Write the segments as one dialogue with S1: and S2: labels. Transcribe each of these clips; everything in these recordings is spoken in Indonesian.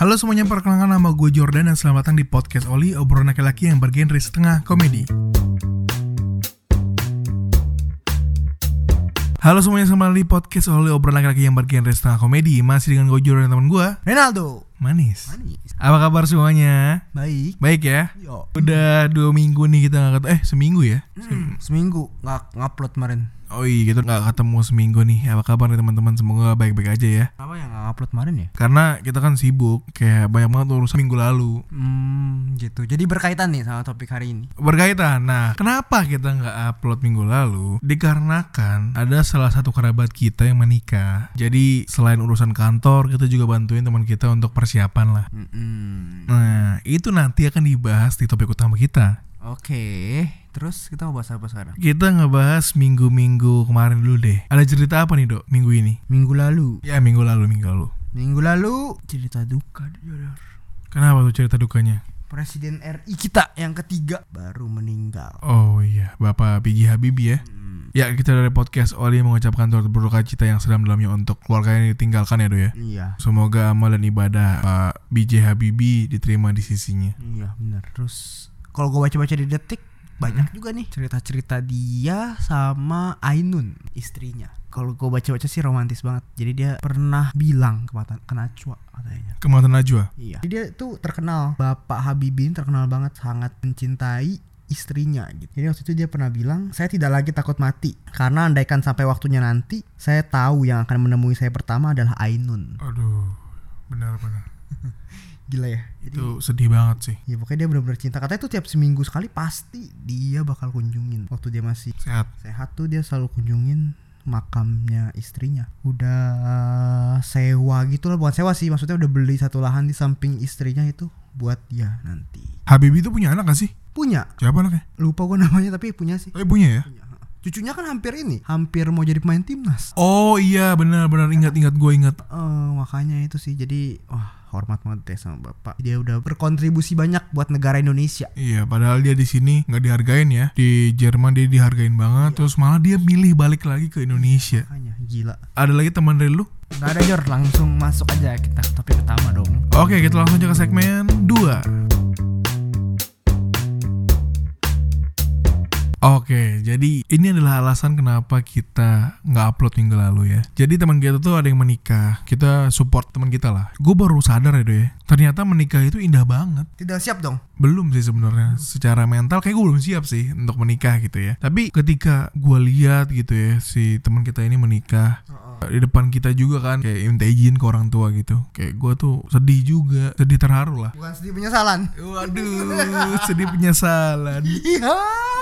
S1: Halo semuanya, perkenalkan nama gue Jordan dan selamat datang di podcast Oli, obrolan laki-laki yang bergenre setengah komedi. Halo semuanya, selamat datang di podcast Oli, obrolan laki-laki yang bergenre setengah komedi. Masih dengan gue Jordan dan teman gue,
S2: Renaldo.
S1: Manis.
S2: Manis.
S1: Apa kabar semuanya?
S2: Baik.
S1: Baik ya?
S2: Yo.
S1: Udah dua minggu nih kita nggak eh seminggu ya?
S2: Hmm, seminggu nggak ngupload kemarin.
S1: Oh iya, kita nggak ketemu seminggu nih. Apa kabar nih teman-teman? Semoga baik-baik aja ya.
S2: Kenapa yang nggak upload kemarin ya?
S1: Karena kita kan sibuk, kayak banyak banget urusan minggu lalu.
S2: Hmm, gitu. Jadi berkaitan nih sama topik hari ini.
S1: Berkaitan, nah kenapa kita nggak upload minggu lalu? Dikarenakan ada salah satu kerabat kita yang menikah. Jadi selain urusan kantor, kita juga bantuin teman kita untuk persiapan lah.
S2: Hmm.
S1: Nah, itu nanti akan dibahas di topik utama kita.
S2: Oke. Terus kita mau bahas apa sekarang?
S1: Kita ngebahas minggu-minggu kemarin dulu deh. Ada cerita apa nih dok minggu ini?
S2: Minggu lalu.
S1: Ya minggu lalu, minggu lalu.
S2: Minggu lalu cerita duka Jodor.
S1: Kenapa tuh cerita dukanya?
S2: Presiden RI kita yang ketiga baru meninggal.
S1: Oh iya, Bapak B.J. Habibie ya.
S2: Hmm.
S1: Ya kita dari podcast Oli mengucapkan turut berduka cita yang sedalam-dalamnya untuk keluarga yang ditinggalkan ya dok ya.
S2: Iya.
S1: Semoga amal dan ibadah Pak B.J. Habibie diterima di sisinya.
S2: Iya benar. Terus kalau gue baca-baca di detik banyak juga nih cerita-cerita dia sama Ainun istrinya. Kalau gue baca-baca sih romantis banget. Jadi dia pernah bilang ke mata ke Najwa katanya.
S1: Kematan Najwa.
S2: Iya. Jadi dia tuh terkenal Bapak Habibie ini terkenal banget sangat mencintai istrinya gitu. Jadi waktu itu dia pernah bilang, saya tidak lagi takut mati karena andaikan sampai waktunya nanti, saya tahu yang akan menemui saya pertama adalah Ainun.
S1: Aduh, benar-benar.
S2: Gila ya. Jadi
S1: Itu sedih banget sih.
S2: Ya pokoknya dia benar-benar cinta. Katanya tuh tiap seminggu sekali pasti dia bakal kunjungin. Waktu dia masih
S1: Sehat.
S2: sehat tuh dia selalu kunjungin makamnya istrinya. Udah sewa gitu lah, bukan sewa sih. Maksudnya udah beli satu lahan di samping istrinya itu buat dia nanti.
S1: Habibie itu punya anak gak sih?
S2: Punya,
S1: Siapa anaknya?
S2: lupa gua namanya tapi punya sih.
S1: Oh, punya ya?
S2: Punya. Cucunya kan hampir ini, hampir mau jadi pemain timnas.
S1: Oh iya benar-benar ingat-ingat gue ingat.
S2: Eh, makanya itu sih jadi wah hormat banget deh sama bapak. Dia udah berkontribusi banyak buat negara Indonesia.
S1: Iya, padahal dia di sini nggak dihargain ya. Di Jerman dia dihargain banget, terus malah dia milih balik lagi ke Indonesia.
S2: Makanya gila.
S1: Ada lagi teman dari lu?
S2: Gak ada Jor, langsung masuk aja kita ke topik utama dong.
S1: Oke, kita langsung aja ke segmen 2. Oke, jadi ini adalah alasan kenapa kita nggak upload minggu lalu ya. Jadi teman kita tuh ada yang menikah, kita support teman kita lah. Gue baru sadar ya, ya. Ternyata menikah itu indah banget.
S2: Tidak siap dong.
S1: Belum sih sebenarnya. Secara mental kayak gue belum siap sih untuk menikah gitu ya. Tapi ketika gue lihat gitu ya si teman kita ini menikah, di depan kita juga kan kayak minta izin ke orang tua gitu kayak gue tuh sedih juga sedih terharu lah
S2: Bukan sedih penyesalan.
S1: waduh sedih penyesalan
S2: Iya.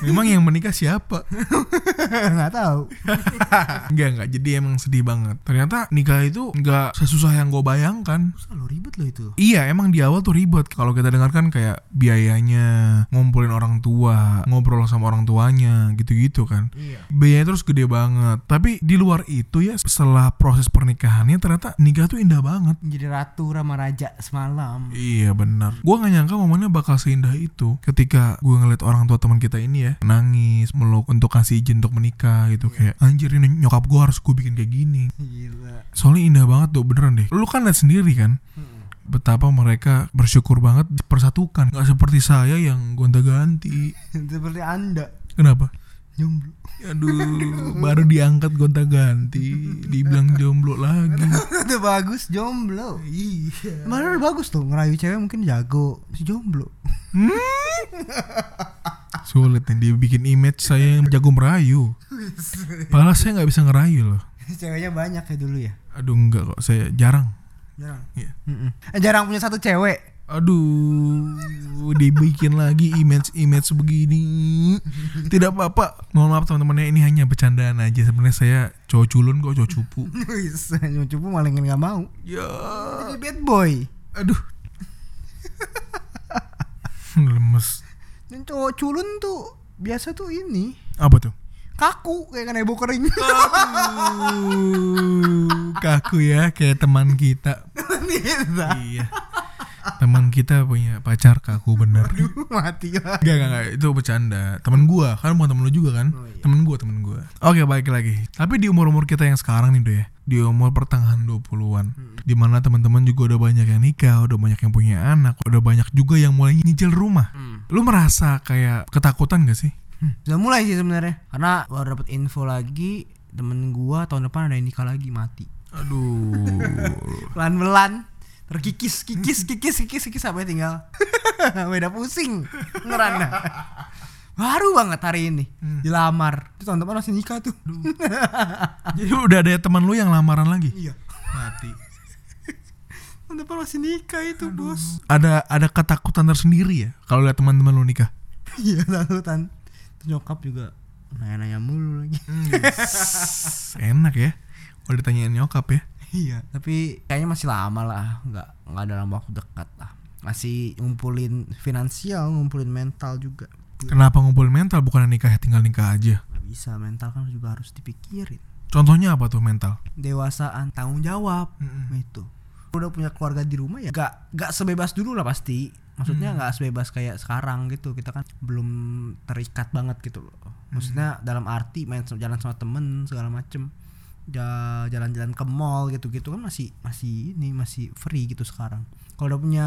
S1: memang yang menikah siapa
S2: Nggak tahu.
S1: enggak enggak jadi emang sedih banget ternyata nikah itu enggak sesusah yang gue bayangkan
S2: Selalu ribet loh itu.
S1: Iya emang di awal tuh ribet Kalau kita dengarkan kayak biayanya Ngumpulin orang tua Ngobrol sama orang tuanya Gitu-gitu kan
S2: Iya.
S1: biayanya terus gede banget tapi di luar itu ya setelah proses pernikahannya ternyata nikah tuh indah banget
S2: Menjadi ratu Rama Raja semalam.
S1: Iya benar. Gua nggak nyangka momennya bakal seindah itu ketika gua ngeliat orang tua teman kita ini ya nangis meluk untuk kasih izin untuk menikah gitu kayak anjir ini nyokap gua harus gue bikin kayak gini.
S2: Gila.
S1: Soalnya indah banget tuh beneran deh. Lu kan lihat sendiri kan betapa mereka bersyukur banget dipersatukan nggak seperti saya yang gonta-ganti
S2: Seperti anda.
S1: kenapa
S2: Jomblo.
S1: aduh baru diangkat gonta-ganti dibilang jomblo lagi
S2: Udah bagus jomblo.
S1: iya
S2: udah bagus tuh ngerayu cewek mungkin jago si jomblo.
S1: Sulit nih dia bikin image saya yang jago merayu. Padahal saya nggak bisa ngerayu loh.
S2: Ceweknya banyak ya dulu ya.
S1: Aduh enggak kok, saya jarang.
S2: Jarang.
S1: Iya.
S2: Eh, jarang punya satu cewek.
S1: Aduh, dibikin lagi image-image begini. Tidak apa-apa. Mohon maaf teman-teman ya, ini hanya bercandaan aja. Sebenarnya saya cowok culun kok, cowok cupu.
S2: Cuma cupu malah nggak mau.
S1: Ya,
S2: Jadi bad boy.
S1: aduh. Lemes.
S2: Dan cowok culun tuh biasa tuh ini
S1: Apa tuh?
S2: kaku kayak kanebo kering.
S1: Aduh, kaku ya kayak teman kita.
S2: Bisa.
S1: iya. Teman kita punya pacar kaku bener.
S2: Mati lah.
S1: Gak, gak, gak, itu bercanda. Temen gua, kan bukan temen lu juga kan?
S2: Oh, iya.
S1: Temen gua, temen gua. Oke, balik lagi. Tapi di umur-umur kita yang sekarang nih, Do ya Di umur pertengahan 20-an
S2: Hmm.
S1: Di mana teman-teman juga udah banyak yang nikah Udah banyak yang punya anak Udah banyak juga yang mulai nyicil rumah.
S2: Hmm.
S1: Lu merasa kayak ketakutan gak sih?
S2: Sudah mulai sih sebenarnya. Karena baru dapet info lagi temen gua tahun depan ada yang nikah lagi mati.
S1: Aduh.
S2: Pelan-pelan terkikis kikis kikis kikis kikis sampai tinggal. Beda pusing ngerana baru banget hari ini dilamar. Itu tahun depan masih nikah tuh.
S1: Jadi udah ada teman lu yang lamaran lagi?
S2: iya.
S1: Mati.
S2: Tahun depan masih nikah itu bos.
S1: Ada ada ketakutan tersendiri ya Kalau lihat teman-teman lu nikah?
S2: Iya lalu tan Terus nyokap juga nanya-nanya mulu lagi.
S1: Enak ya Kalau ditanyain nyokap ya
S2: iya tapi kayaknya masih lama lah nggak nggak dalam waktu dekat lah. Masih ngumpulin finansial ngumpulin mental juga.
S1: Kenapa ngumpul mental? Bukan nikah tinggal nikah aja.
S2: Nggak bisa mental kan juga harus dipikirin.
S1: Contohnya apa tuh mental?
S2: dewasaan tanggung jawab
S1: Mm-mm.
S2: itu. Udah punya keluarga di rumah ya gak gak sebebas dulu lah pasti. Maksudnya nggak sebebas kayak sekarang gitu. Kita kan belum terikat banget gitu loh. Maksudnya dalam arti main jalan sama temen segala macem jalan-jalan ke mall gitu-gitu kan masih masih ini masih free gitu sekarang kalau udah punya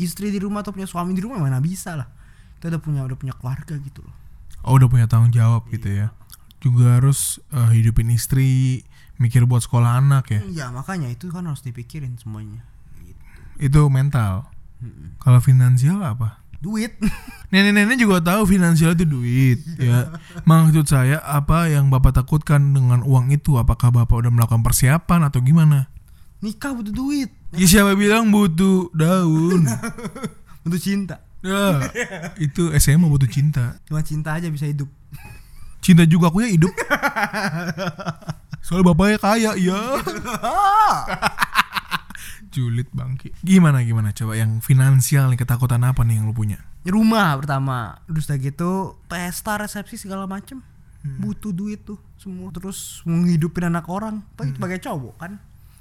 S2: istri di rumah atau punya suami di rumah mana bisa lah kita udah punya udah punya keluarga gitu loh
S1: Oh udah punya tanggung jawab gitu ya Juga harus eh, hidupin istri Mikir buat sekolah anak ya
S2: iya makanya itu kan harus dipikirin semuanya gitu.
S1: Itu mental
S2: Mm-mm.
S1: Kalau finansial apa?
S2: Duit
S1: Nenek-nenek juga tahu finansial itu duit ya. Maksud saya apa yang Bapak takutkan dengan uang itu? Apakah Bapak udah melakukan persiapan atau gimana?
S2: nikah butuh duit
S1: Ya siapa bilang butuh daun?
S2: butuh cinta
S1: ya, itu SMA butuh cinta.
S2: cuma cinta aja bisa hidup
S1: Cinta juga aku ya hidup. Soalnya bapaknya kaya, ya. Julid bangki. Gimana gimana? Coba yang finansial nih ketakutan apa nih yang lu punya?
S2: rumah pertama. Terus udah gitu pesta resepsi segala macem. Butuh duit tuh semua. Terus menghidupin anak orang. Apalagi sebagai cowok kan?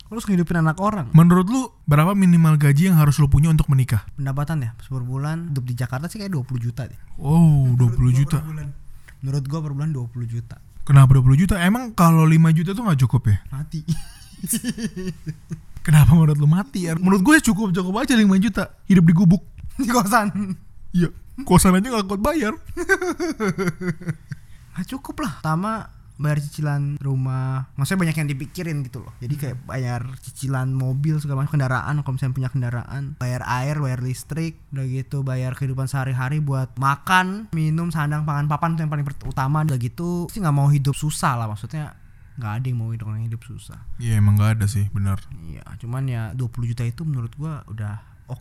S2: Terus menghidupin anak orang.
S1: Menurut lu berapa minimal gaji yang harus lu punya untuk menikah?
S2: pendapatan ya per bulan. Hidup di Jakarta sih kayak 20 juta deh.
S1: Oh, 20 juta.
S2: menurut gua per bulan 20 juta.
S1: Kenapa 20 juta? Emang kalau 5 juta tuh nggak cukup ya?
S2: mati
S1: Kenapa menurut lu mati ya? Menurut gue cukup cukup aja 5 juta. Hidup di gubuk.
S2: di kosan.
S1: Iya, kosan aja gak kuat bayar.
S2: nggak cukup lah. Pertama bayar cicilan rumah. Maksudnya banyak yang dipikirin gitu loh. Jadi kayak bayar cicilan mobil segala macam kendaraan. Kalau misalnya punya kendaraan bayar air bayar listrik. Udah gitu bayar kehidupan sehari-hari buat makan minum sandang pangan papan itu yang paling utama. Udah gitu sih nggak mau hidup susah lah maksudnya nggak ada yang mau hidup orang hidup susah
S1: Iya emang gak ada sih, benar.
S2: iya cuman ya 20 juta itu menurut gua udah oh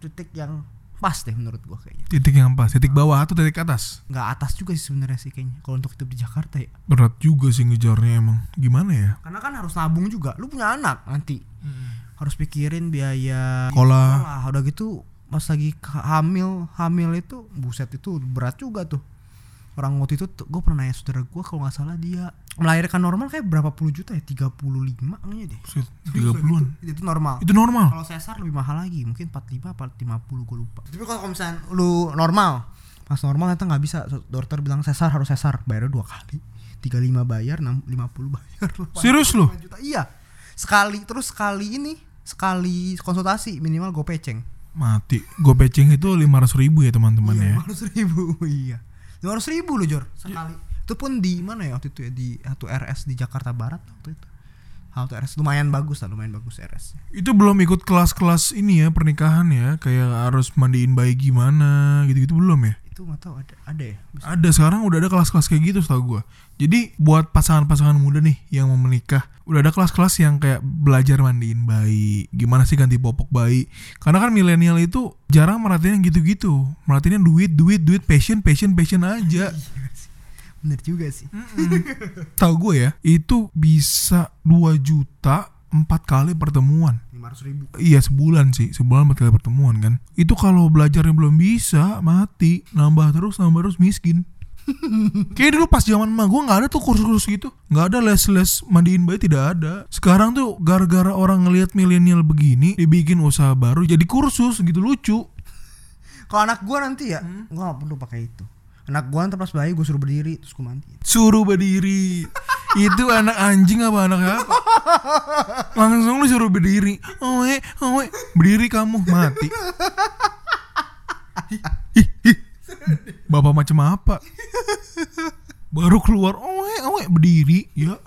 S2: titik yang pas deh menurut gua kayaknya
S1: Titik yang pas, titik bawah atau titik atas?
S2: nggak atas juga sih sebenarnya sih kayaknya kalau untuk hidup di Jakarta ya
S1: Berat juga sih ngejarnya emang. Gimana ya?
S2: Karena kan harus nabung juga. Lu punya anak nanti. Harus pikirin biaya
S1: Sekolah.
S2: Udah gitu pas lagi hamil, hamil itu buset itu berat juga tuh. Orang waktu itu gue pernah nanya saudara gue kalau nggak salah dia melahirkan normal kayak berapa puluh juta ya 35 kayaknya deh.
S1: Buset, 30-an.
S2: Itu, itu normal.
S1: Itu normal.
S2: Kalau sesar lebih mahal lagi, mungkin 45 apa 50 gue lupa. Tapi kalau misalnya lu normal, pas normal ternyata nggak bisa. Dokter bilang sesar harus sesar, bayarnya dua kali. 35 bayar, 6, 50 bayar.
S1: Serius lu?
S2: 5 juta. Iya. Sekali terus sekali ini sekali konsultasi minimal gue peceng.
S1: Mati. Gue pecing itu 500 ribu ya teman-teman ya.
S2: Lima ratus ribu, iya. Lima ratus ribu loh Jor sekali. Itu pun di mana ya waktu itu ya di satu RS di Jakarta Barat waktu itu. Halte RS lumayan bagus lah, lumayan bagus RS.
S1: Itu belum ikut kelas-kelas ini ya pernikahan ya. Kayak harus mandiin bayi gimana gitu-gitu belum ya?
S2: Itu nggak tahu ada ada ya. Bisa.
S1: Ada sekarang udah ada kelas-kelas kayak gitu setahu gua. Jadi buat pasangan-pasangan muda nih yang mau menikah, udah ada kelas-kelas yang kayak belajar mandiin bayi, gimana sih ganti popok bayi. Karena kan milenial itu jarang merhatiin yang gitu-gitu. Merhatiin duit, duit, duit, passion, passion, passion aja.
S2: Bener juga sih.
S1: Tahu gue ya, itu bisa 2 juta empat kali pertemuan.
S2: Lima ratus ribu.
S1: Iya sebulan sih, sebulan empat kali pertemuan kan. Itu kalau belajarnya belum bisa, mati, nambah terus, nambah terus miskin. Kayak dulu pas zaman emak gue nggak ada tuh kursus-kursus gitu, nggak ada les-les mandiin bayi tidak ada. Sekarang tuh gara-gara orang ngelihat milenial begini, dibikin usaha baru jadi kursus gitu lucu.
S2: Kalau anak gua nanti ya, gua gak perlu pakai itu. Anak gua pas bayi gua suruh berdiri terus gua mandi.
S1: Suruh berdiri. Itu anak anjing apa anak apa? Langsung lu suruh berdiri. Owe, owe, berdiri kamu mati. Ih. Bapak macam apa? Baru keluar, owe, owe, berdiri, ya.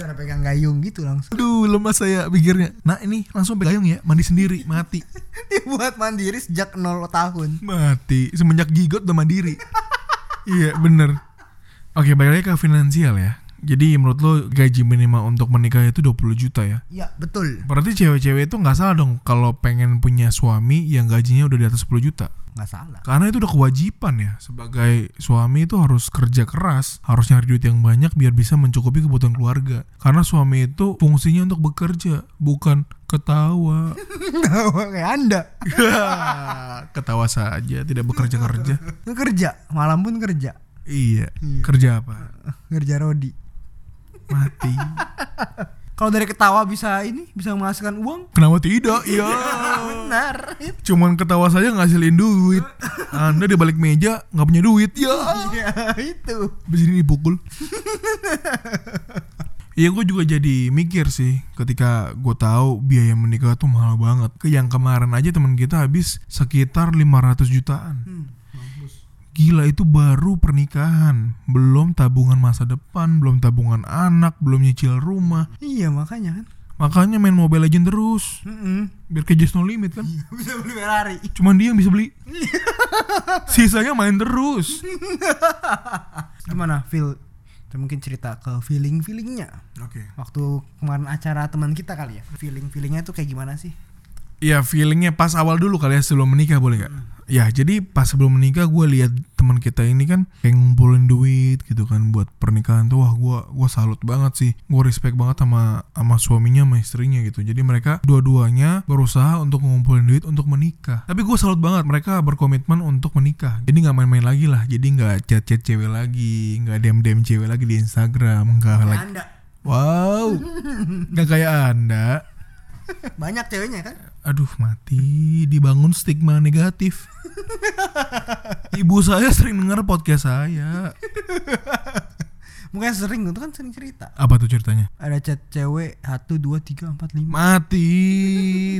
S2: Cara pegang gayung gitu langsung.
S1: Aduh, lemas saya pikirnya. Nah, ini langsung pegang ya, mandi sendiri, mati.
S2: Dibuat mandiri sejak 0 tahun.
S1: Mati. Semenjak gigot udah mandiri. iya, bener. Oke, balik lagi ke finansial ya. Jadi menurut lo gaji minimal untuk menikah itu 20 juta ya?
S2: Iya, betul.
S1: Berarti cewek-cewek itu nggak salah dong kalau pengen punya suami yang gajinya udah di atas 10 juta.
S2: Nggak salah.
S1: Karena itu udah kewajiban ya sebagai suami itu harus kerja keras, harus nyari duit yang banyak biar bisa mencukupi kebutuhan keluarga. Karena suami itu fungsinya untuk bekerja, bukan ketawa.
S2: Kayak Anda.
S1: ketawa saja, tidak bekerja kerja.
S2: Kerja, malam pun kerja.
S1: Iya, kerja apa?
S2: Kerja Rodi.
S1: Mati.
S2: Kalau dari ketawa bisa ini, bisa menghasilkan uang?
S1: Kenapa tidak? Iya.
S2: Benar.
S1: Cuman ketawa saja ngasilin duit. Anda di balik meja nggak punya duit. Ya.
S2: Iya, itu.
S1: Di sini dipukul. Iya gue juga jadi mikir sih ketika gue tahu biaya menikah tuh mahal banget. Ke yang kemarin aja teman kita habis sekitar 500 jutaan. Gila itu baru pernikahan, belum tabungan masa depan, belum tabungan anak, belum nyicil rumah.
S2: Iya, makanya kan.
S1: Makanya main Mobile Legend terus,
S2: Mm-mm.
S1: biar Just No Limit kan.
S2: bisa beli Ferrari.
S1: Cuman dia yang bisa beli. Sisanya main terus.
S2: Gimana feel? Mungkin cerita ke feeling feelingnya.
S1: Oke.
S2: Waktu kemarin acara teman kita kali ya. Feeling feelingnya tuh kayak gimana sih?
S1: Ya feelingnya pas awal dulu kali ya sebelum menikah boleh nggak? Ya jadi pas sebelum menikah gue lihat teman kita ini kan kayak ngumpulin duit gitu kan buat pernikahan tuh wah gue gua salut banget sih. Gue respect banget sama sama suaminya sama istrinya gitu. Jadi mereka dua-duanya berusaha untuk ngumpulin duit untuk menikah. Tapi gue salut banget mereka berkomitmen untuk menikah. Jadi nggak main-main lagi lah. Jadi nggak chat-chat cewek lagi nggak dem-dem cewek lagi di Instagram nggak like
S2: Anda.
S1: Wow. Nggak kayak anda.
S2: Banyak ceweknya kan?
S1: Aduh mati dibangun stigma negatif. Ibu saya sering dengar podcast saya.
S2: Mungkin sering itu kan sering cerita.
S1: Apa tuh ceritanya?
S2: Ada chat cewek 1 2 3 4 5.
S1: Mati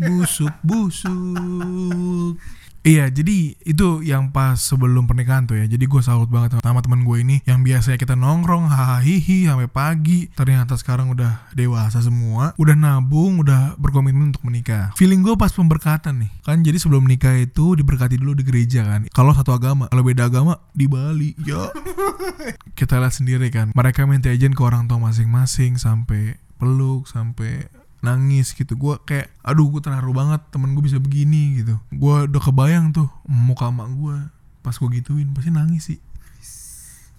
S1: busuk busuk. Iya, jadi itu yang pas sebelum pernikahan tuh ya. Jadi gue salut banget sama teman gue ini yang biasanya kita nongkrong hahaha hihi sampai pagi. Ternyata sekarang udah dewasa semua, udah nabung, udah berkomitmen untuk menikah. Feeling gue pas pemberkatan nih. Kan jadi sebelum menikah itu diberkati dulu di gereja kan. Kalau satu agama, kalau beda agama di Bali. Ya. kita lihat sendiri kan. Mereka minta izin ke orang tua masing-masing sampai peluk sampai nangis gitu. Gue kayak aduh gue terharu banget temen gue bisa begini gitu. Gue udah kebayang tuh muka emak gue pas gue gituin pasti nangis sih.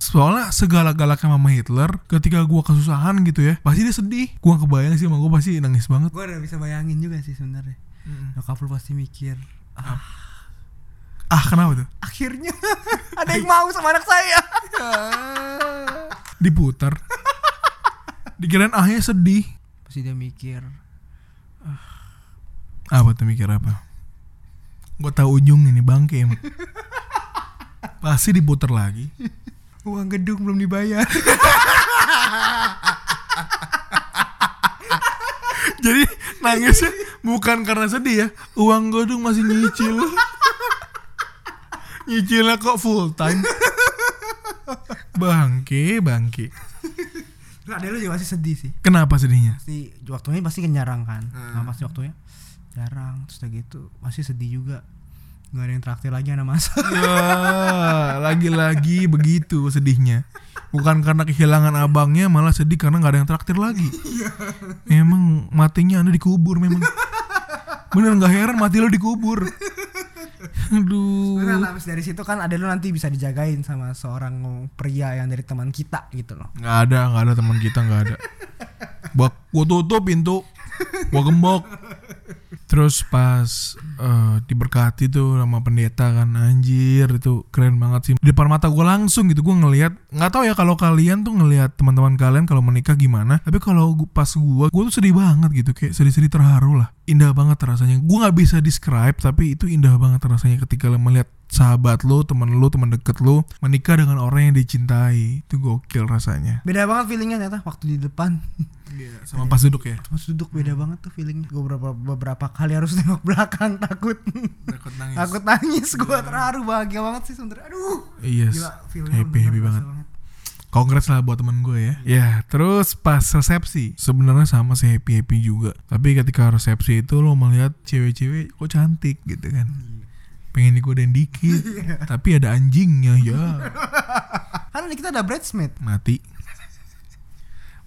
S1: Soalnya segala-galaknya mama Hitler ketika gue kesusahan gitu ya pasti dia sedih. Gue kebayang sih sama gue pasti nangis banget.
S2: Gue udah bisa bayangin juga sih sebenarnya. Nyokap lu pasti mikir, ah,
S1: ah kenapa tuh?
S2: akhirnya ada yang mau sama anak saya.
S1: diputar. Dikirain ahnya sedih
S2: Pasti dia mikir,
S1: apa tuh mikir apa? Gue tahu ujung ini bangke emang. Pasti diputar lagi.
S2: Uang gedung belum dibayar.
S1: Jadi nangisnya bukan karena sedih ya. Uang godong masih nyicil. Nyicilnya kok full time? Bangke, bangke
S2: Nah, ada lu juga masih sedih sih.
S1: Kenapa sedihnya?
S2: Pasti waktunya pasti kan jarang kan. Nah, pasti waktunya jarang terus udah gitu masih sedih juga. Gak ada yang traktir lagi anak masa.
S1: Ya, lagi-lagi begitu sedihnya Bukan karena kehilangan abangnya Malah sedih karena gak ada yang traktir lagi Emang matinya anda dikubur memang Bener gak heran mati lo dikubur Aduh.
S2: Nah, habis dari situ kan ada lu nanti bisa dijagain sama seorang pria yang dari teman kita gitu loh.
S1: nggak ada nggak ada teman kita nggak ada. Bak gua tutup pintu gua gembok Terus pas eh, diberkati tuh sama pendeta kan anjir itu keren banget sih. Di depan mata gue langsung gitu gue ngelihat nggak tahu ya kalau kalian tuh ngelihat teman-teman kalian kalau menikah gimana. Tapi kalau pas gue gue tuh sedih banget gitu kayak sedih-sedih terharu lah. Indah banget rasanya. Gue nggak bisa describe tapi itu indah banget rasanya ketika melihat sahabat lo, teman lo, teman deket lo menikah dengan orang yang dicintai. Itu gokil rasanya.
S2: Beda banget feelingnya ternyata waktu di depan.
S1: Sama pas duduk ya.
S2: Pas duduk beda banget tuh feelingnya. Gue beberapa beberapa kali harus nengok belakang takut
S1: Takut nangis.
S2: takut nangis. Gue terharu bahagia banget sih sebenernya. Aduh.
S1: Yes.
S2: Gila feelingnya
S1: Happy happy banget. Kongres lah buat temen gue ya. Ya, terus pas resepsi sebenarnya sama sih happy happy juga. Tapi ketika resepsi itu lo melihat cewek-cewek kok cantik gitu kan. Pengen digodain dikit, tapi ada anjingnya ya.
S2: Karena kita ada bridesmaid.
S1: Mati.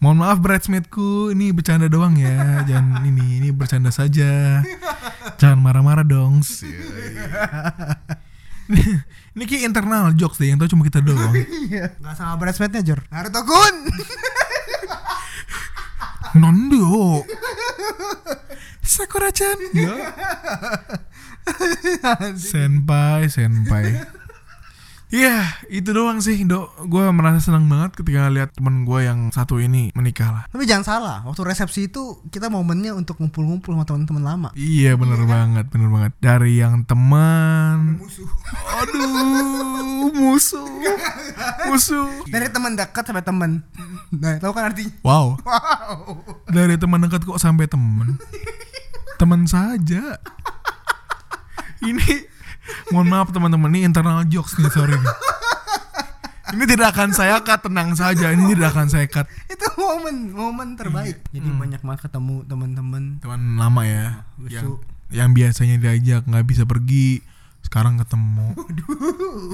S1: Mohon maaf bridesmaidku, ini bercanda doang ya. Jangan ini, ini bercanda saja. Jangan marah-marah dong. ini kayak internal jokes deh yang tau cuma kita doang.
S2: Iya. Gak sama bridesmaidnya Jor. Naruto Kun.
S1: Nondo. Sakura-chan. Ya. senpai, senpai. Iya, itu doang sih, Dok. Gue merasa senang banget ketika lihat temen gue yang satu ini menikah lah.
S2: Tapi jangan salah, waktu resepsi itu kita momennya untuk ngumpul-ngumpul sama teman-teman lama.
S1: Iya, bener banget, bener banget. Dari yang teman,
S2: Musuh.
S1: aduh, musuh, musuh.
S2: Dari teman dekat sampai teman. Nah, tahu kan artinya?
S1: Wow,
S2: Wow.
S1: dari teman dekat kok sampai temen, teman saja. Ini, mohon maaf teman-teman, ini internal jokes nih, sorry. Ini tidak akan saya cut, tenang saja. Ini tidak akan saya cut.
S2: itu momen momen terbaik. Jadi banyak banget ketemu teman-teman.
S1: Teman lama ya,
S2: Lucu.
S1: yang, yang biasanya diajak nggak bisa pergi, sekarang ketemu.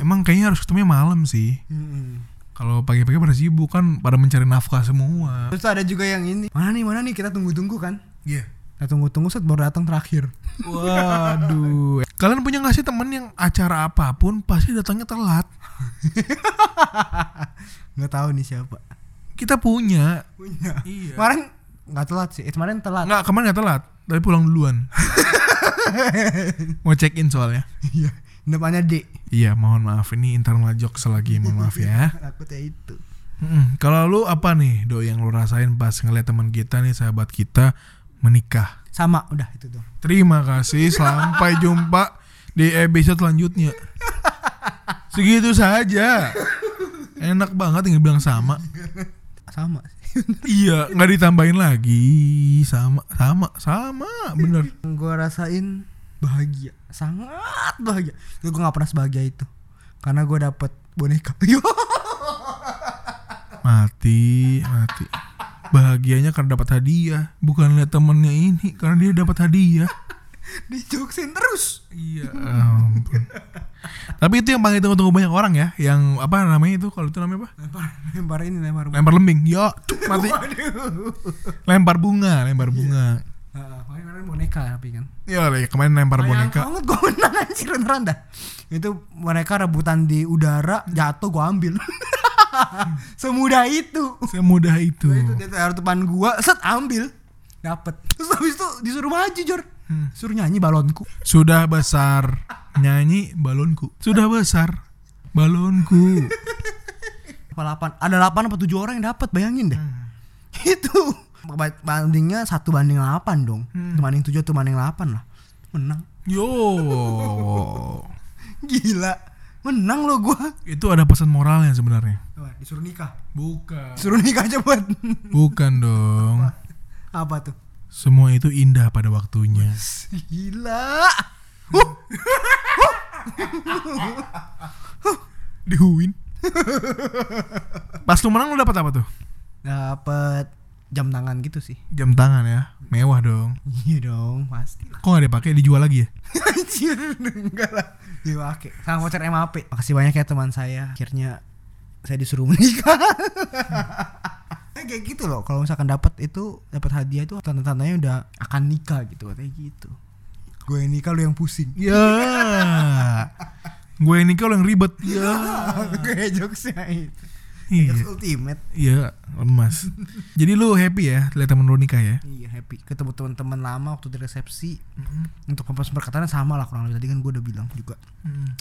S1: Emang kayaknya harus ketemunya malam sih.
S2: Hmm.
S1: Kalau pagi-pagi pada sibuk kan, pada mencari nafkah semua.
S2: Terus ada juga yang ini. Mana nih, mana nih kita tunggu-tunggu kan?
S1: Iya.
S2: Kita tunggu-tunggu set baru datang terakhir.
S1: Waduh. Kalian punya gak sih temen yang acara apa pun pasti datangnya telat?
S2: Nggak tahu nih siapa.
S1: Kita punya.
S2: Punya.
S1: Iya.
S2: Kemarin nggak telat sih. Eh, kemarin telat.
S1: Nggak, kemarin gak telat. Tapi pulang duluan. Mau check in soalnya.
S2: Iya. Depannya D.
S1: Iya, mohon maaf. Ini internal jokes lagi, mohon maaf ya.
S2: Takutnya itu.
S1: Mm, Kalau lu apa nih, Do, yang lu rasain pas ngeliat teman kita nih, sahabat kita menikah?
S2: Sama, udah itu dong.
S1: Terima kasih, sampai jumpa di episode selanjutnya. Segitu saja. Enak banget yang bilang sama.
S2: Sama.
S1: Iya, nggak ditambahin lagi. Sama, sama, sama, bener.
S2: gue rasain bahagia sangat bahagia gue gak pernah sebahagia itu karena gue dapet boneka.
S1: Mati, mati. Bahagianya karena dapat hadiah, bukan lihat temennya ini karena dia dapat hadiah.
S2: dijoksin terus
S1: Iya. ampun. Tapi itu yang paling ditunggu-tunggu banyak orang ya, yang apa namanya itu kalau itu namanya apa?
S2: lempar lempar ini lempar
S1: Lempar lembing. Yo, cuk, mati.
S2: Waduh.
S1: Lempar bunga, lempar bunga.
S2: Ah, pokoknya kemarin boneka tapi kan
S1: Iya, lah, kemarin lempar boneka.
S2: banget gue menang anjir beneran dah itu mereka rebutan di udara jatuh gue ambil semudah itu.
S1: Semudah itu.
S2: itu air depan gua set ambil. Dapet. Terus habis itu disuruh maju jor.
S1: Hmm.
S2: suruh nyanyi balonku.
S1: Sudah besar nyanyi balonku. Sudah besar balonku.
S2: apa delapan? Ada delapan apa tujuh orang yang dapat bayangin deh. Itu. Ba- bandingnya satu banding delapan dong.
S1: Hmm.
S2: Satu banding tujuh tuh banding delapan lah. Menang.
S1: Yo.
S2: gila menang lo gua
S1: Itu ada pesan moralnya sebenarnya.
S2: Disuruh nikah
S1: Bukan.
S2: suruh nikah aja buat
S1: Bukan dong.
S2: apa tuh
S1: Semua itu indah pada waktunya.
S2: gila huh,
S1: Dihuin. Pas lu menang lu dapat apa tuh?
S2: dapat jam tangan gitu sih
S1: Jam tangan ya. Mewah dong.
S2: iya dong pasti
S1: Kok gak dipakai dijual lagi ya?
S2: Anjir, enggak lah. Diwake. Sama voucher MAP. Makasih banyak ya teman saya. Akhirnya saya disuruh menikah. Eh, kayak gitu loh. Kalau misalkan dapat itu dapat hadiah itu tanda-tandanya udah akan nikah gitu kayak gitu. Gue yang nikah lu yang pusing.
S1: Ya. Gue ini kalau yang ribet. Ya.
S2: Kayak jokesnya itu.
S1: Iya.
S2: Ultimate.
S1: Iya, lemas. Jadi lu happy ya lihat temen lu nikah ya?
S2: Iya happy ketemu teman-teman lama waktu di resepsi untuk pembahasan perkataannya sama lah kurang lebih tadi kan gue udah bilang juga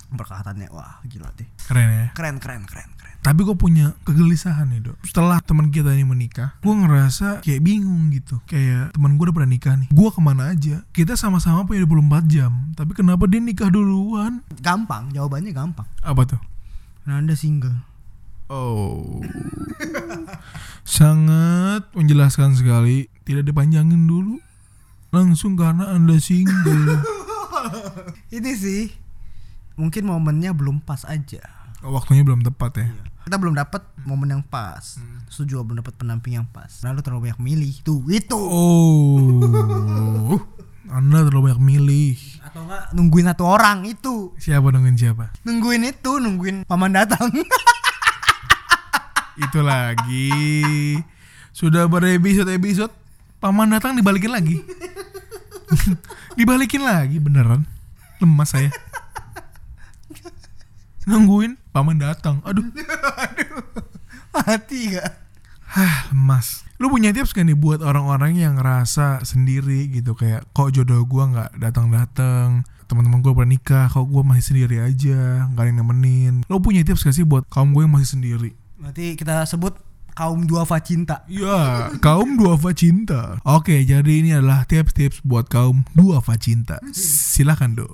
S2: perkataannya wah gila deh
S1: Keren ya.
S2: keren keren keren keren
S1: Tapi gue punya kegelisahan nih dok. Setelah teman kita ini menikah, gue ngerasa kayak bingung gitu. Kayak teman gue udah pernah nikah nih. Gue ke mana aja? Kita sama-sama punya 24 jam. Tapi kenapa dia nikah duluan?
S2: gampang jawabannya gampang
S1: Apa tuh?
S2: nah anda single
S1: Oh, sangat menjelaskan sekali. Tidak dipanjangin dulu. Langsung karena anda single.
S2: ini sih mungkin momennya belum pas aja
S1: Waktunya belum tepat ya.
S2: kita belum dapat momen yang pas terus juga belum dapat pendamping yang pas lalu terlalu banyak milih tuh itu
S1: Oh, anda terlalu banyak milih.
S2: atau enggak nungguin satu orang itu
S1: Siapa nungguin siapa?
S2: nungguin itu nungguin paman datang
S1: Itu lagi. Sudah berepisode-episode, paman datang dibalikin lagi. dibalikin lagi beneran. Lemas saya. Nungguin paman datang. Aduh,
S2: mati gak
S1: hah, lemas. Lu punya tips gak nih buat orang-orang yang ngerasa sendiri gitu kayak kok jodoh gua nggak datang-datang teman-teman gue pernah nikah, kok gue masih sendiri aja, nggak ada yang nemenin. Lo punya tips gak sih buat kaum gue yang masih sendiri?
S2: Berarti kita sebut kaum duafa cinta
S1: Ya, kaum duafa cinta. Oke, jadi ini adalah tips-tips buat kaum duafa cinta. Silakan do.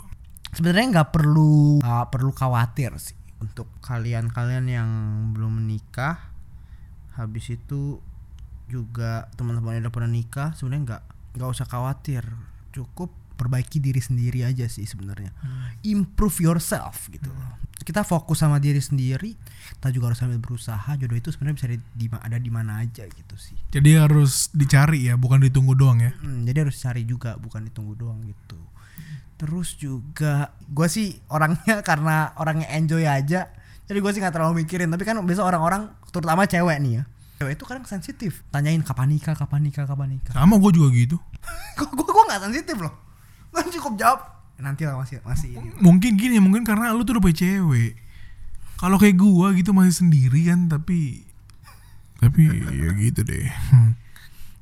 S2: sebenarnya nggak perlu nggak perlu khawatir sih untuk kalian-kalian yang belum menikah habis itu juga teman-teman yang udah pernah nikah sebenarnya nggak nggak usah khawatir cukup perbaiki diri sendiri aja sih sebenarnya improve yourself gitu loh. Kita fokus sama diri sendiri kita juga harus sambil berusaha jodoh itu sebenarnya bisa di, di- ada di mana aja gitu sih.
S1: Jadi harus dicari ya, bukan ditunggu doang ya.
S2: Hmm, jadi harus cari juga bukan ditunggu doang gitu. Terus juga gue sih orangnya karena orangnya enjoy aja jadi gue sih nggak terlalu mikirin. Tapi kan biasa orang-orang terutama cewek nih ya cewek itu kadang sensitif. Tanyain kapan nikah kapan nikah kapan nikah?
S1: Sama gue juga gitu.
S2: gue gue nggak sensitif loh. Gue cukup jawab nanti lah masih masih ini
S1: Mungkin gini, mungkin karena lu tuh udah punya cewek. Kalau kayak gua gitu masih sendiri kan, tapi tapi ya gitu deh. Hmm.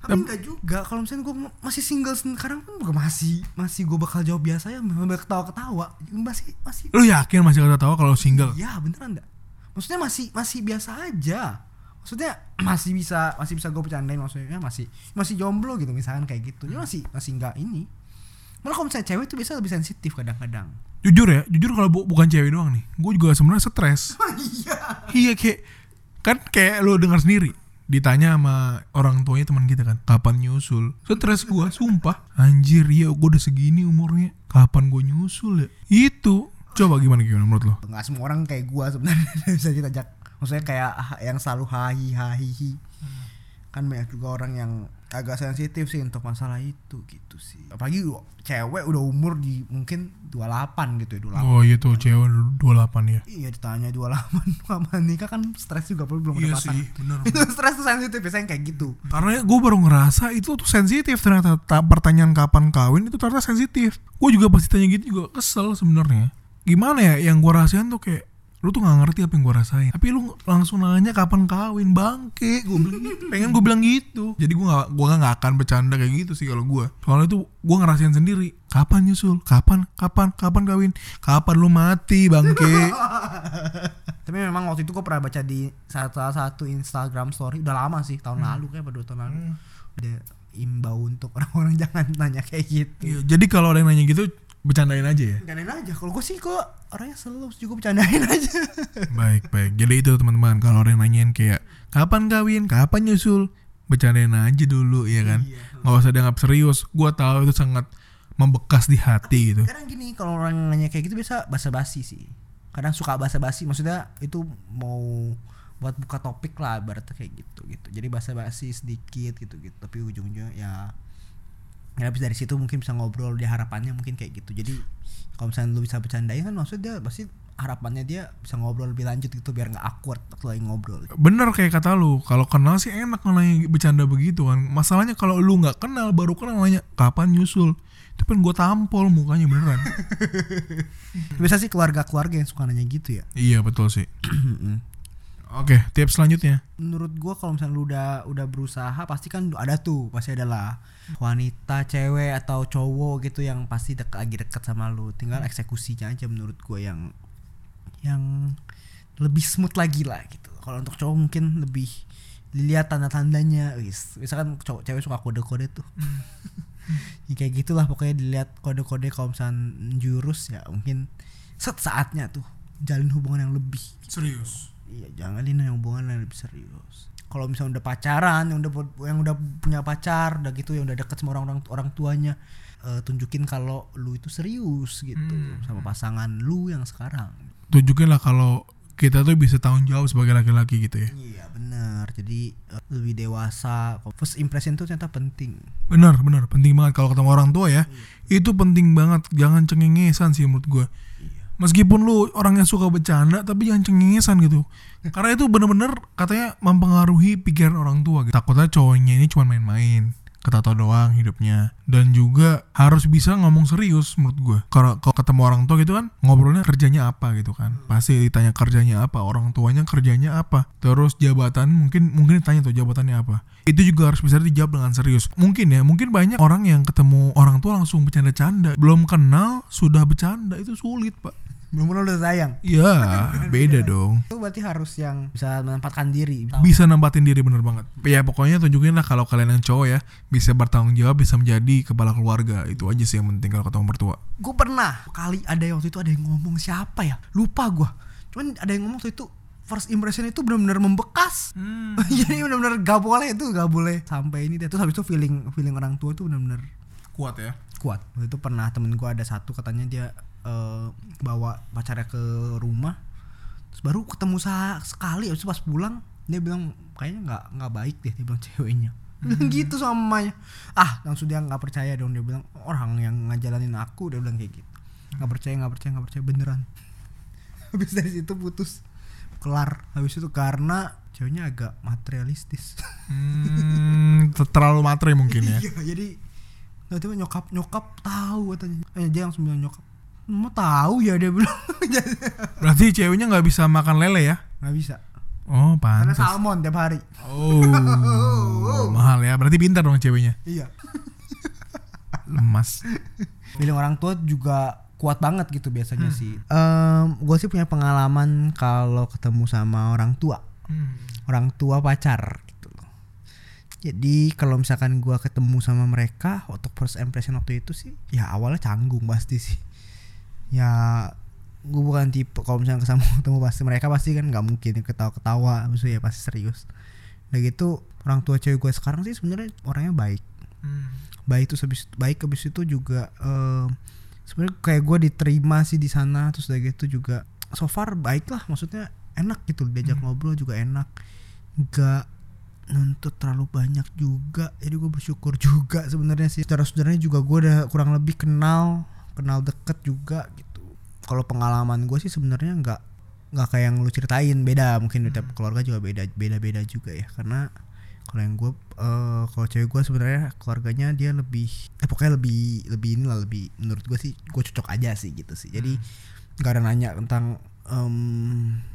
S2: tapi enggak juga kalau misalnya gue masih single sekarang pun juga masih masih gue bakal jawab biasa ya sambil ketawa-ketawa masih masih
S1: Lu yakin masih kata tahu kalau single?
S2: Ya beneran enggak Maksudnya masih masih biasa aja Maksudnya masih bisa masih bisa gue bercandain maksudnya masih masih jomblo gitu misalkan kayak gitu Dia masih masih enggak ini Malah kalau misalnya cewek itu biasa lebih sensitif kadang-kadang.
S1: Jujur ya, jujur kalau bu- bukan cewek doang nih, gue juga sebenarnya stres.
S2: Iya.
S1: Iya kayak kan kayak lu dengar sendiri ditanya sama orang tuanya teman kita kan kapan nyusul? Stres gua sumpah. Anjir ya gua udah segini umurnya. Kapan gua nyusul ya? Itu. Coba gimana gimana menurut lo
S2: Nggak semua orang kayak gua sebenarnya bisa ditajak Maksudnya kayak yang selalu hahi hahihi Kan banyak juga orang yang agak sensitif sih untuk masalah itu gitu sih. Apalagi cewek udah umur di mungkin 28 gitu ya 28
S1: oh iya tuh cewek 28 ya.
S2: Iya ditanya 28 kapan nikah kan stres juga belum
S1: iya
S2: ada
S1: sih bener
S2: Itu stres tuh sensitif biasanya kayak gitu.
S1: karena gue baru ngerasa itu tuh sensitif ternyata Ta- pertanyaan kapan kawin itu ternyata sensitif. Gue juga pasti tanya gitu juga kesel sebenarnya. Gimana ya yang gue rasain tuh kayak lu tuh nggak ngerti apa yang gue rasain. Tapi lu langsung nanya kapan kawin bangke. Gue bilang gitu. pengen gue bilang gitu. Jadi gue nggak gue nggak akan bercanda kayak gitu sih kalau gue soalnya itu gue ngerasain sendiri. Kapan nyusul? Kapan kapan kapan kawin? Kapan lu mati bangke?
S2: Tapi memang waktu itu gue pernah baca di salah satu Instagram story. Udah lama sih tahun lalu kayak pada tahun lalu. Ada imbau untuk orang-orang jangan nanya kayak gitu.
S1: Iya, jadi kalau ada yang nanya gitu bercandain aja ya
S2: Bercandain aja. Kalau gue sih kok orangnya selalu juga bercandain aja.
S1: Baik, baik. Jadi itu teman-teman, kalau orang nanyain kayak kapan kawin, kapan nyusul, bercandain aja dulu ya kan.
S2: Iya.
S1: Nggak usah dianggap serius. Gua tahu itu sangat membekas di hati gitu.
S2: Kadang gini kalau orang nanya kayak gitu biasa basa-basi sih. Kadang suka basa-basi maksudnya itu mau buat buka topik lah berarti kayak gitu gitu. Jadi basa-basi sedikit gitu gitu. Tapi ujungnya ya ya habis dari situ mungkin bisa ngobrol dia harapannya mungkin kayak gitu. Jadi kalau misalnya lu bisa bercandain kan maksudnya dia pasti harapannya dia bisa ngobrol lebih lanjut gitu biar nggak awkward waktu lagi ngobrol.
S1: Bener kayak kata lu, kalau kenal sih enak nanya bercanda begitu kan. Masalahnya kalau lu nggak kenal, baru kenal nanya kapan nyusul. Itu kan gue tampol mukanya beneran.
S2: Biasa sih keluarga-keluarga yang suka nanya gitu ya.
S1: iya betul sih. Oke, tips selanjutnya.
S2: menurut gua kalau misalnya lu udah udah berusaha pasti kan ada tuh pasti adalah wanita cewek atau cowok gitu yang pasti dek, lagi deket sama lu. Tinggal eksekusinya aja menurut gua yang yang lebih smooth lagi lah gitu. Kalau untuk cowok mungkin lebih dilihat tanda-tandanya. Wis misalkan cowok cewek suka kode-kode tuh. Ya, kayak gitulah pokoknya dilihat kode-kode kalau misalnya jurus ya mungkin set saatnya tuh jalin hubungan yang lebih
S1: Serius.
S2: Iya, jangan yang hubungan yang lebih serius. Kalau misalnya udah pacaran, yang udah yang udah punya pacar, udah gitu yang udah deket sama orang-orang orang tuanya, eh, tunjukin kalau lu itu serius gitu
S1: Hmm.
S2: sama pasangan lu yang sekarang.
S1: Tunjukin lah kalau kita tuh bisa tanggung jawab sebagai laki-laki gitu ya.
S2: Iya, benar. Jadi eh, lebih dewasa. First impression tuh ternyata penting.
S1: Benar, benar. Penting banget kalau ketemu orang tua ya. Itu penting banget. Jangan cengengesan sih menurut gue. Meskipun lu orangnya suka bercanda, tapi jangan cengengesan gitu. Karena itu bener-bener katanya mempengaruhi pikiran orang tua. Gitu. Takutnya cowoknya ini cuma main-main. Ketawa doang hidupnya. Dan juga harus bisa ngomong serius menurut gue. Kalau kalau ketemu orang tua gitu kan, ngobrolnya kerjanya apa gitu kan. Pasti ditanya kerjanya apa, orang tuanya kerjanya apa. Terus jabatan mungkin mungkin ditanya tuh jabatannya apa. Itu juga harus bisa dijawab dengan serius. Mungkin ya, mungkin banyak orang yang ketemu orang tua langsung bercanda-canda. Belum kenal sudah bercanda itu sulit, Pak.
S2: Belum udah sayang.
S1: Iya, beda dong.
S2: Itu berarti harus yang bisa menempatkan diri.
S1: Bisa nempatin diri bener banget. Ya pokoknya tunjukin lah kalau kalian yang cowok ya bisa bertanggung jawab, bisa menjadi kepala keluarga. Itu aja sih yang penting kalau ketemu mertua.
S2: gue pernah kali ada yang waktu itu ada yang ngomong siapa ya lupa gua cuman ada yang ngomong waktu itu first impression itu benar-benar membekas jadi benar-benar gak boleh itu gak boleh sampai ini deh terus habis itu feeling feeling orang tua itu benar-benar
S1: Kuat ya.
S2: kuat waktu itu pernah temen gua ada satu katanya dia eh, bawa pacarnya ke rumah. Terus baru ketemu sekali habis itu pas pulang dia bilang kayaknya nggak nggak baik deh dia bilang ceweknya. Bilang gitu sama mamanya. Ah langsung dia nggak percaya dong dia bilang orang yang ngajalanin aku dia bilang kayak gitu. Nggak percaya nggak percaya nggak percaya beneran. Habis dari situ putus. Kelar. Habis itu karena ceweknya agak materialistis.
S1: Hmm, terlalu matre mungkin ya.
S2: iya jadi tiba-tiba nyokap nyokap tahu katanya. Eh, dia langsung bilang nyokap mau tahu ya dia bilang
S1: Berarti ceweknya nggak bisa makan lele ya?
S2: nggak bisa
S1: Oh,
S2: karena
S1: pantas.
S2: salmon tiap hari
S1: Oh, mahal ya. Berarti pintar dong ceweknya.
S2: iya
S1: Lemas.
S2: feeling orang tua juga kuat banget gitu biasanya sih gue sih punya pengalaman kalau ketemu sama orang tua orang tua pacar gitu loh jadi kalau misalkan gua ketemu sama mereka untuk first impression waktu itu sih ya awalnya canggung pasti sih ya gue bukan tipe kalau misalnya kesama ketemu pasti mereka pasti kan nggak mungkin ketawa-ketawa maksudnya ya pasti serius. Udah gitu orang tua cewek gue sekarang sih sebenarnya orangnya baik. Baik terus habis baik habis itu juga eh, sebenarnya kayak gue diterima sih di sana terus udah gitu juga so far baik lah maksudnya enak gitu diajak ngobrol juga enak. Nggak nuntut terlalu banyak juga jadi gue bersyukur juga sebenarnya sih. Secara sebenarnya juga gue udah kurang lebih kenal kenal deket juga gitu. Kalau pengalaman gue sih sebenarnya nggak nggak kayak yang lu ceritain beda. Mungkin tiap keluarga juga beda beda beda juga ya. Karena kalau yang gue eh kalau cewek gue sebenarnya keluarganya dia lebih eh pokoknya lebih lebih inilah lebih menurut gue sih gue cocok aja sih gitu sih. Jadi nggak ada nanya tentang em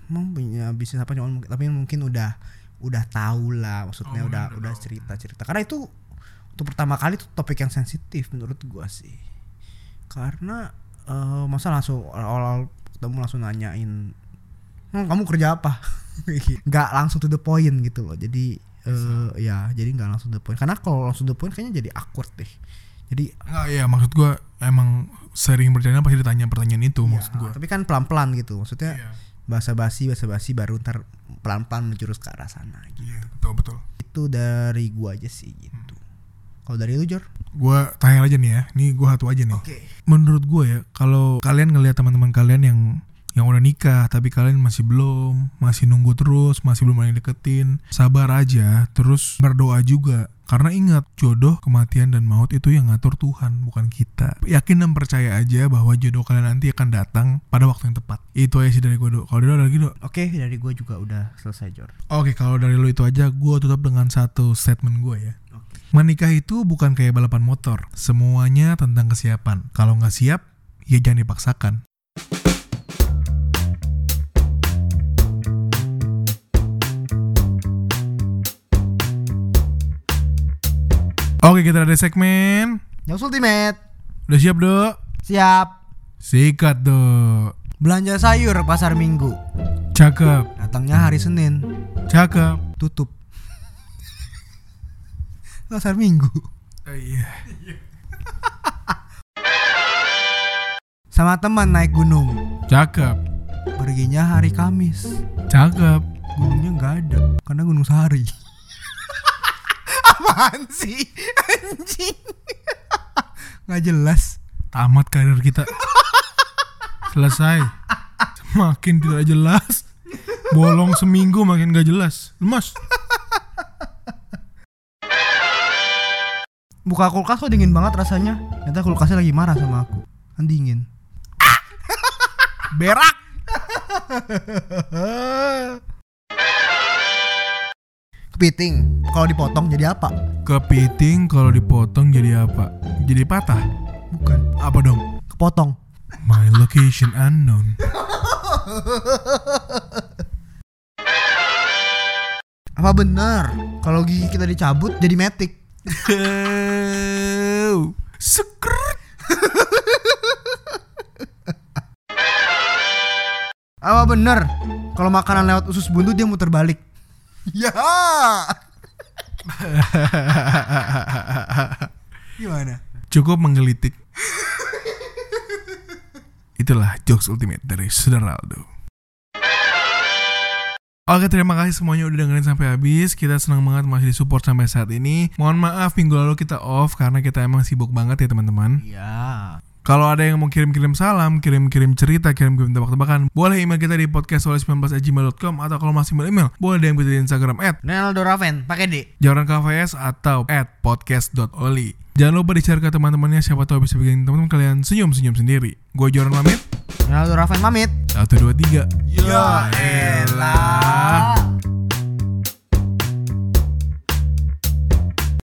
S2: mau punya bisnis apa cuman tapi mungkin udah udah tahu lah maksudnya
S1: Oh,
S2: udah
S1: udah
S2: udah
S1: tahu.
S2: cerita cerita karena itu untuk pertama kali itu topik yang sensitif menurut gue sih karena eh masa langsung awal ketemu langsung nanyain "Hmm, kamu kerja apa? Nggak langsung to the point gitu loh. Jadi eh ya jadi nggak langsung to the point. Karena kalau langsung to the point kayaknya jadi awkward deh. Jadi
S1: Enggak ya maksud gua emang sering bercanda pasti ditanya pertanyaan itu
S2: ya,
S1: maksud gua.
S2: tapi kan pelan pelan gitu. Maksudnya
S1: Iya.
S2: bahasa basi bahasa basi baru ntar pelan pelan menjurus ke arah sana gitu.
S1: Iya, betul betul.
S2: itu dari gua aja sih gitu kalau dari lu Jor
S1: Gua tanya aja nih ya. Nih gua satu aja nih.
S2: oke
S1: Menurut gua ya, kalau kalian ngelihat teman-teman kalian yang yang udah nikah tapi kalian masih belum, masih nunggu terus, masih belum ada yang deketin, sabar aja, terus berdoa juga. Karena ingat, jodoh, kematian dan maut itu yang ngatur Tuhan, bukan kita. Yakin dan percaya aja bahwa jodoh kalian nanti akan datang pada waktu yang tepat. Itu aja sih dari gue, Dok. Kalau dari lagi, Dok?
S2: oke dari gua juga udah selesai Jor
S1: Oke, kalau dari lo itu aja, gue tutup dengan satu statement gue ya. Menikah itu bukan kayak balapan motor, semuanya tentang kesiapan. Kalau nggak siap, ya jangan dipaksakan. Oke, kita ada segmen
S2: Yang Ultimate.
S1: Udah siap, Dok?
S2: Siap.
S1: Sikat, Dok.
S2: Belanja sayur pasar Minggu.
S1: Cakep.
S2: Datangnya hari Senin.
S1: Cakep.
S2: Tutup pasar Minggu.
S1: Oh, Iya
S2: Sama teman naik gunung.
S1: Cakep
S2: Perginya hari Kamis.
S1: Cakep
S2: Gunungnya nggak ada karena Gunung Sahari. Apaan sih? Anjing. Nggak jelas.
S1: Tamat karir kita Selesai Makin tidak jelas Bolong seminggu makin gak jelas Lemas
S2: Buka kulkas kok dingin banget rasanya. Ternyata kulkasnya lagi marah sama aku. Kan dingin.
S1: Berak
S2: Kepiting. Kalau dipotong jadi apa?
S1: Kepiting kalau dipotong jadi apa? Jadi patah?
S2: Bukan.
S1: Apa dong?
S2: Kepotong.
S1: My location unknown
S2: Apa benar? Kalau gigi kita dicabut jadi metik.
S1: Sekret
S2: Apa benar? Kalau makanan lewat usus buntu dia muter balik. Ya. Gimana?
S1: Cukup menggelitik Itulah jokes ultimate dari Saudara Aldo Oke terima kasih semuanya udah dengerin sampai habis Kita senang banget masih disupport sampai saat ini Mohon maaf minggu lalu kita off Karena kita emang sibuk banget ya teman-teman
S2: Iya.
S1: Kalau ada yang mau kirim-kirim salam, kirim-kirim cerita, kirim-kirim tebak-tebakan, boleh email kita di podcast19@gmail.com atau kalau masih mau email, boleh DM kita di Instagram at
S2: Ronaldo Raven pakai D.
S1: Jawaran KVS atau at podcast.oli. Jangan lupa di-share ke teman-temannya siapa tahu bisa bikin teman-teman kalian senyum-senyum sendiri. Gue Joran pamit.
S2: Ronaldo Raven pamit.
S1: Satu dua tiga.
S2: Ya elah.